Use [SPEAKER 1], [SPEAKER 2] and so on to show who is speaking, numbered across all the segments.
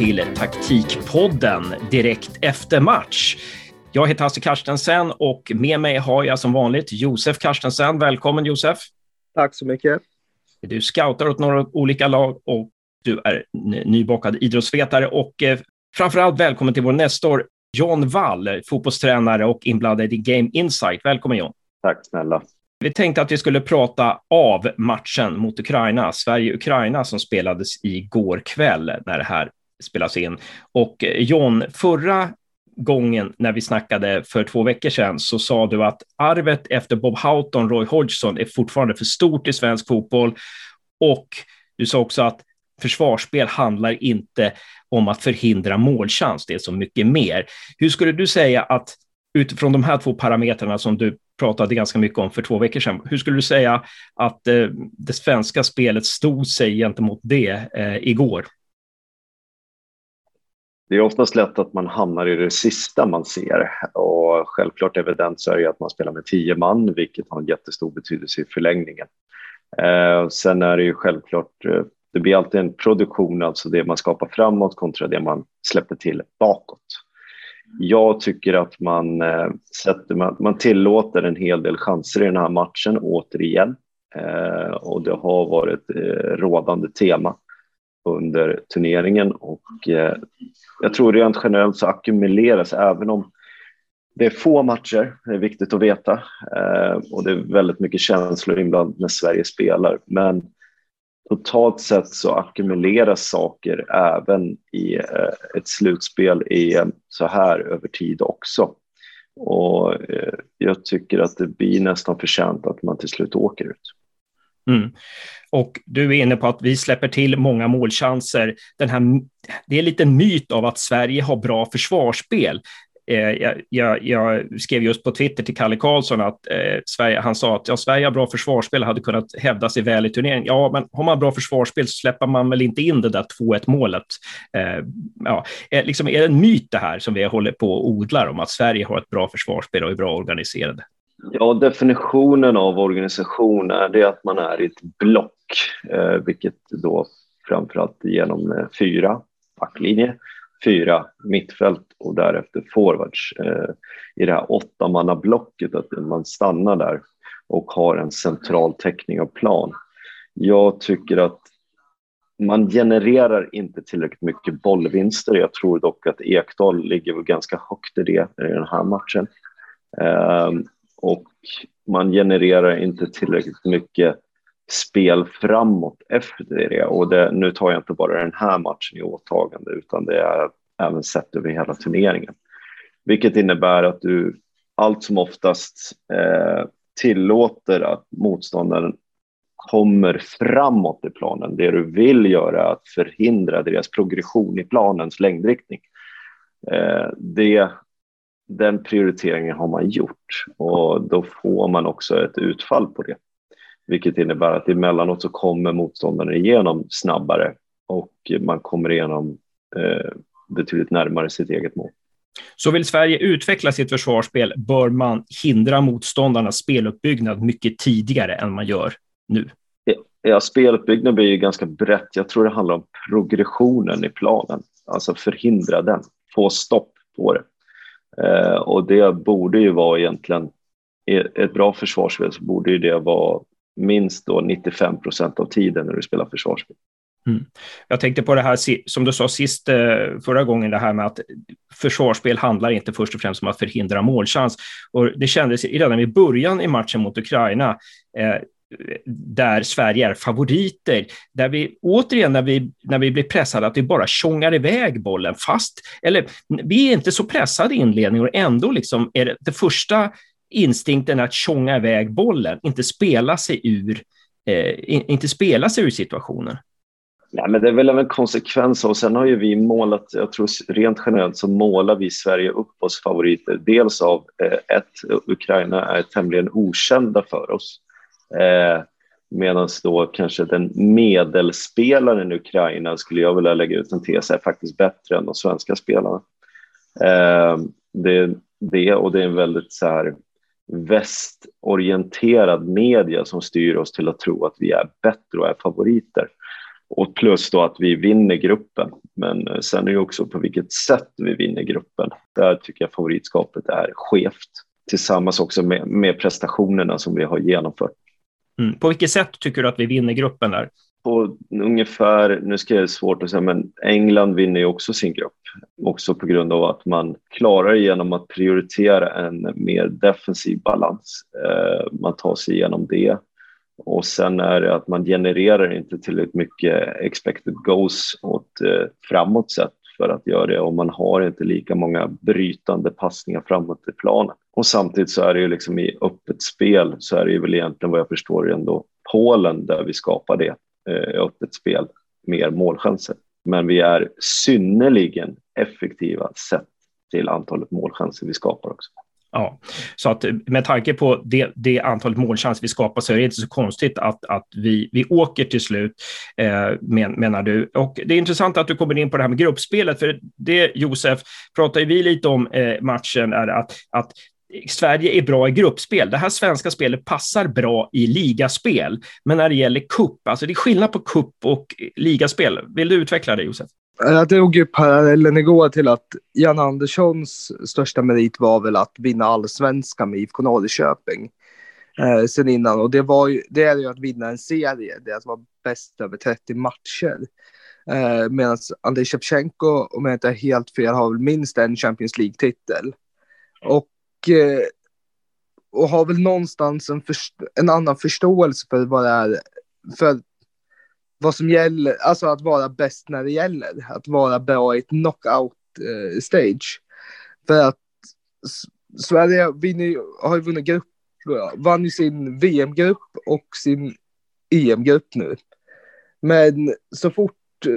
[SPEAKER 1] till Taktikpodden direkt efter match. Jag heter Hasse Karstensen och med mig har jag som vanligt Josef Karstensen. Välkommen Josef!
[SPEAKER 2] Tack så mycket!
[SPEAKER 1] Du scoutar åt några olika lag och du är nybakad idrottsvetare och eh, framförallt välkommen till vår nestor John Wall, fotbollstränare och inblandad i Game Insight. Välkommen John!
[SPEAKER 3] Tack snälla!
[SPEAKER 1] Vi tänkte att vi skulle prata av matchen mot Ukraina, Sverige-Ukraina som spelades igår kväll när det här spelas in. Och eh, John, förra gången när vi snackade för två veckor sedan så sa du att arvet efter Bob Houghton, Roy Hodgson är fortfarande för stort i svensk fotboll. Och du sa också att försvarsspel handlar inte om att förhindra målchans, det är så mycket mer. Hur skulle du säga att utifrån de här två parametrarna som du pratade ganska mycket om för två veckor sedan. Hur skulle du säga att eh, det svenska spelet stod sig gentemot det eh, igår?
[SPEAKER 3] Det är oftast lätt att man hamnar i det sista man ser och självklart evidens är ju att man spelar med tio man, vilket har en jättestor betydelse i förlängningen. Eh, sen är det ju självklart, eh, det blir alltid en produktion, alltså det man skapar framåt kontra det man släpper till bakåt. Jag tycker att man, eh, sätter, man, man tillåter en hel del chanser i den här matchen återigen. Eh, och det har varit eh, rådande tema under turneringen och eh, jag tror rent generellt så ackumuleras även om det är få matcher, det är viktigt att veta eh, och det är väldigt mycket känslor inblandat när Sverige spelar. Men totalt sett så ackumuleras saker även i eh, ett slutspel i eh, så här över tid också. Och eh, jag tycker att det blir nästan förtjänt att man till slut åker ut.
[SPEAKER 1] Mm. Och du är inne på att vi släpper till många målchanser. Den här, det är lite myt av att Sverige har bra försvarsspel. Eh, jag, jag, jag, skrev just på Twitter till Kalle Karlsson att eh, Sverige, han sa att ja, Sverige har bra försvarsspel, hade kunnat hävda sig väl i turneringen. Ja, men har man bra försvarsspel så släpper man väl inte in det där 2-1 målet. Eh, ja, eh, liksom, är det en myt det här som vi håller på och odlar om att Sverige har ett bra försvarsspel och är bra organiserade?
[SPEAKER 3] Ja, definitionen av organisation är det att man är i ett block, eh, vilket då framförallt genom eh, fyra backlinjer fyra mittfält och därefter forwards eh, i det här åttamannablocket, att man stannar där och har en central täckning av plan. Jag tycker att man genererar inte tillräckligt mycket bollvinster. Jag tror dock att Ekdal ligger ganska högt i det i den här matchen. Ehm, och man genererar inte tillräckligt mycket spel framåt efter det. Och det, nu tar jag inte bara den här matchen i åtagande utan det är även sett över hela turneringen. Vilket innebär att du allt som oftast eh, tillåter att motståndaren kommer framåt i planen. Det du vill göra är att förhindra deras progression i planens längdriktning. Eh, det, den prioriteringen har man gjort och då får man också ett utfall på det vilket innebär att emellanåt så kommer motståndaren igenom snabbare och man kommer igenom eh, betydligt närmare sitt eget mål.
[SPEAKER 1] Så vill Sverige utveckla sitt försvarsspel bör man hindra motståndarnas speluppbyggnad mycket tidigare än man gör nu.
[SPEAKER 3] Ja, speluppbyggnad blir ju ganska brett. Jag tror det handlar om progressionen i planen, alltså förhindra den, få stopp på det. Eh, och det borde ju vara egentligen, ett bra försvarsspel så borde ju det vara minst då 95 procent av tiden när du spelar försvarsspel.
[SPEAKER 1] Mm. Jag tänkte på det här som du sa sist eh, förra gången, det här med att försvarsspel handlar inte först och främst om att förhindra målchans. Och det kändes redan i början i matchen mot Ukraina, eh, där Sverige är favoriter, där vi återigen när vi, när vi blir pressade, att vi bara tjongar iväg bollen fast, eller vi är inte så pressade i inledningen och ändå liksom är det, det första instinkten att tjonga iväg bollen, inte spela sig ur, eh, inte spela sig ur situationen.
[SPEAKER 3] Nej, men det är väl en konsekvens och sen har ju vi målat, jag tror rent generellt så målar vi Sverige upp oss favoriter. Dels av eh, ett, Ukraina är tämligen okända för oss. Eh, Medan då kanske den medelspelaren i Ukraina skulle jag vilja lägga ut en tes är faktiskt bättre än de svenska spelarna. Eh, det, det och det är en väldigt så här västorienterad media som styr oss till att tro att vi är bättre och är favoriter. Och plus då att vi vinner gruppen. Men eh, sen är det också på vilket sätt vi vinner gruppen. Där tycker jag favoritskapet är skevt. Tillsammans också med, med prestationerna som vi har genomfört.
[SPEAKER 1] Mm. På vilket sätt tycker du att vi vinner gruppen där?
[SPEAKER 3] På ungefär, nu ska jag svårt att säga, men England vinner ju också sin grupp. Också på grund av att man klarar genom att prioritera en mer defensiv balans. Eh, man tar sig igenom det och sen är det att man genererar inte tillräckligt mycket expected goals åt eh, framåt sett för att göra det och man har inte lika många brytande passningar framåt i planen. Och samtidigt så är det ju liksom i öppet spel så är det ju väl egentligen vad jag förstår ändå Polen där vi skapar det eh, öppet spel, mer målchanser. Men vi är synnerligen effektiva sett till antalet målchanser vi skapar också.
[SPEAKER 1] Ja, så att eh, med tanke på det, det antalet målchanser vi skapar så är det inte så konstigt att, att vi, vi åker till slut, eh, men, menar du. Och det är intressant att du kommer in på det här med gruppspelet, för det Josef pratar vi lite om eh, matchen, är att, att Sverige är bra i gruppspel. Det här svenska spelet passar bra i ligaspel, men när det gäller cup, alltså det är skillnad på cup och ligaspel. Vill du utveckla det Josef?
[SPEAKER 2] Jag drog ju parallellen igår till att Jan Anderssons största merit var väl att vinna allsvenskan med IFK Norrköping eh, sen innan. Och det, var ju, det är ju att vinna en serie, det är att vara bäst över 30 matcher. Eh, Medan Andrei Shevchenko, om jag inte är helt fel, har väl minst en Champions League-titel. Och, eh, och har väl någonstans en, en annan förståelse för vad det är, för vad som gäller, alltså att vara bäst när det gäller, att vara bra i ett knockout eh, stage. För att Sverige vinner, har ju vunnit grupp, vann ju sin VM-grupp och sin EM-grupp nu. Men så fort, eh,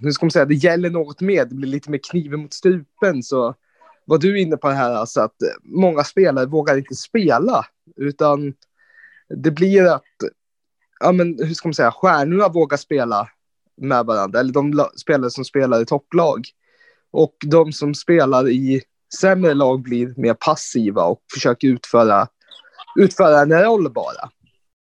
[SPEAKER 2] hur ska man säga, det gäller något mer, det blir lite mer kniven mot strupen så var du inne på det här alltså att eh, många spelare vågar inte spela utan det blir att ja, men hur ska man säga, stjärnorna vågar spela med varandra, eller de spelare som spelar i topplag. Och de som spelar i sämre lag blir mer passiva och försöker utföra, utföra en roll bara.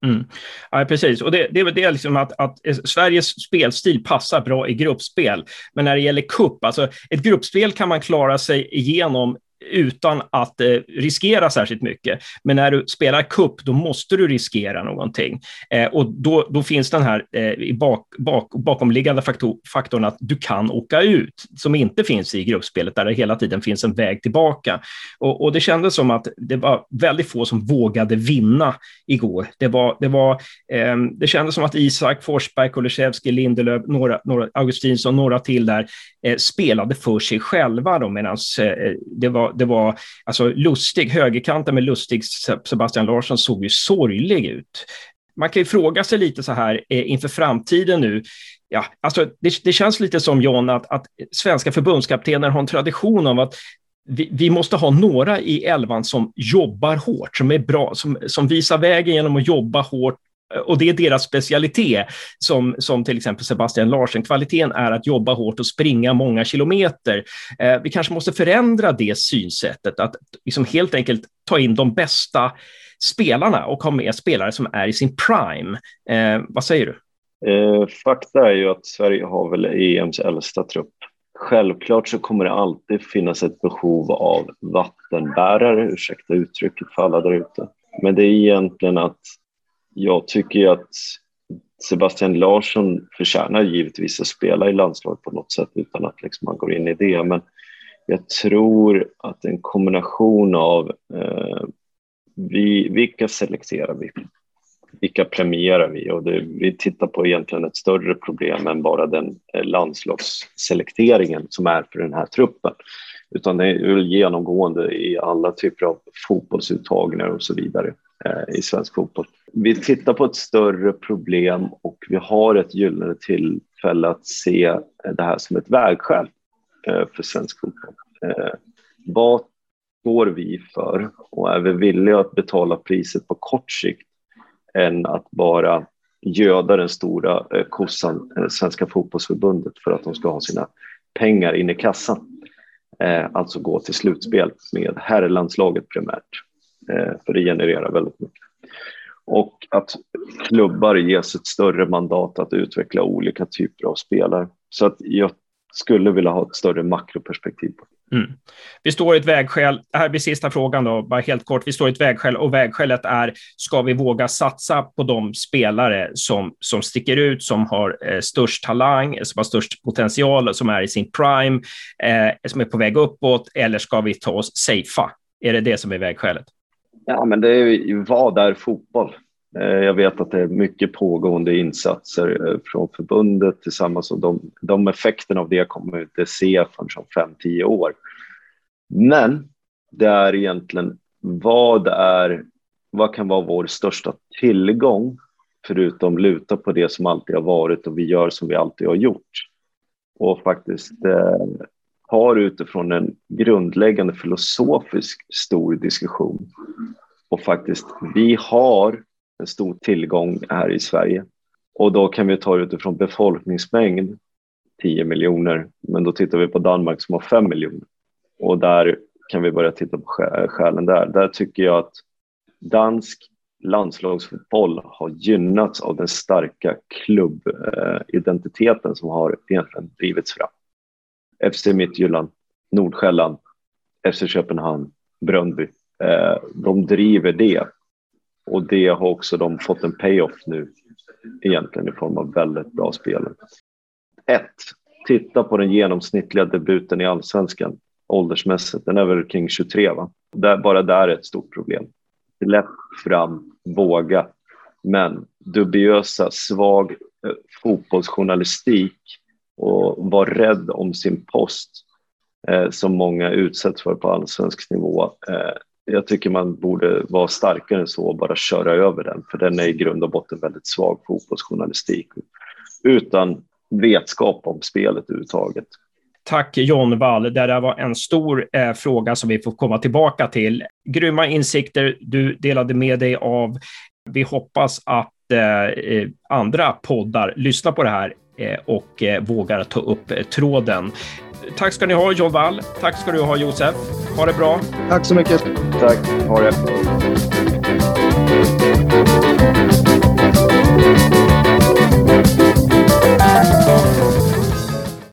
[SPEAKER 1] Mm. Ja, precis. Och det, det, det är liksom att, att Sveriges spelstil passar bra i gruppspel. Men när det gäller cup, alltså ett gruppspel kan man klara sig igenom utan att eh, riskera särskilt mycket. Men när du spelar cup, då måste du riskera någonting. Eh, och då, då finns den här eh, bak, bak, bakomliggande faktor, faktorn att du kan åka ut, som inte finns i gruppspelet, där det hela tiden finns en väg tillbaka. Och, och det kändes som att det var väldigt få som vågade vinna igår. Det, var, det, var, eh, det kändes som att Isak, Forsberg, Kulusevski, Lindelöf, några, några, Augustinsson, några till där, eh, spelade för sig själva, medan eh, det var det var alltså lustig, högerkanten med lustig Sebastian Larsson såg ju sorglig ut. Man kan ju fråga sig lite så här eh, inför framtiden nu. Ja, alltså det, det känns lite som John att, att svenska förbundskaptener har en tradition av att vi, vi, måste ha några i elvan som jobbar hårt, som är bra, som, som visar vägen genom att jobba hårt och det är deras specialitet, som, som till exempel Sebastian Larsen. Kvaliteten är att jobba hårt och springa många kilometer. Eh, vi kanske måste förändra det synsättet, att liksom helt enkelt ta in de bästa spelarna och ha med spelare som är i sin prime. Eh, vad säger du?
[SPEAKER 3] Eh, fakta är ju att Sverige har väl EMs äldsta trupp. Självklart så kommer det alltid finnas ett behov av vattenbärare, ursäkta uttrycket för alla där ute. Men det är egentligen att jag tycker att Sebastian Larsson förtjänar givetvis att spela i landslaget på något sätt utan att liksom man går in i det. Men jag tror att en kombination av eh, vi, vilka selekterar vi? Vilka premierar vi? Och det, vi tittar på egentligen ett större problem än bara den eh, landslagsselekteringen som är för den här truppen. Utan det är genomgående i alla typer av fotbollsuttagningar och så vidare eh, i svensk fotboll. Vi tittar på ett större problem och vi har ett gyllene tillfälle att se det här som ett vägskäl eh, för svensk fotboll. Eh, vad står vi för och är vi villiga att betala priset på kort sikt än att bara göda den stora eh, kossan, eh, Svenska fotbollsförbundet, för att de ska ha sina pengar in i kassan. Eh, alltså gå till slutspel med herrlandslaget primärt, för det genererar väldigt mycket. och att klubbar ges ett större mandat att utveckla olika typer av spelare. Så att jag skulle vilja ha ett större makroperspektiv på
[SPEAKER 1] Mm. Vi står i ett vägskäl. Det här blir sista frågan då, bara helt kort. Vi står i ett vägskäl och vägskälet är, ska vi våga satsa på de spelare som, som sticker ut, som har eh, störst talang, som har störst potential, som är i sin prime, eh, som är på väg uppåt, eller ska vi ta oss safea? Är det det som är vägskälet?
[SPEAKER 3] Ja, men det är ju, vad är fotboll? Eh, jag vet att det är mycket pågående insatser eh, från förbundet tillsammans och de, de effekterna av det kommer vi inte se förrän om fem, tio år. Men det är egentligen vad är, vad kan vara vår största tillgång förutom luta på det som alltid har varit och vi gör som vi alltid har gjort. Och faktiskt eh, har utifrån en grundläggande filosofisk stor diskussion. Och faktiskt, vi har en stor tillgång här i Sverige. Och då kan vi ta det utifrån befolkningsmängd, 10 miljoner, men då tittar vi på Danmark som har 5 miljoner. Och där kan vi börja titta på skälen där. Där tycker jag att dansk landslagsfotboll har gynnats av den starka klubbidentiteten som har egentligen drivits fram. FC Midtjylland, Nordsjälland, FC Köpenhamn, Bröndby. Eh, de driver det och det har också de fått en payoff nu egentligen i form av väldigt bra spel. Ett, titta på den genomsnittliga debuten i allsvenskan åldersmässigt. Den är väl kring 23 va? Där, bara där är ett stort problem. Släpp fram, våga. Men dubiösa, svag eh, fotbollsjournalistik och var rädd om sin post eh, som många utsätts för på allsvensk nivå. Eh, jag tycker man borde vara starkare än så och bara köra över den, för den är i grund och botten väldigt svag fotbollsjournalistik utan vetskap om spelet överhuvudtaget.
[SPEAKER 1] Tack John Wall. Det där var en stor eh, fråga som vi får komma tillbaka till. Grymma insikter du delade med dig av. Vi hoppas att eh, eh andra poddar lyssnar på det här eh, och eh, vågar ta upp tråden. Tack ska ni ha John Wall. Tack ska du ha Josef. Ha det bra.
[SPEAKER 2] Tack så mycket.
[SPEAKER 3] Tack. Ha det.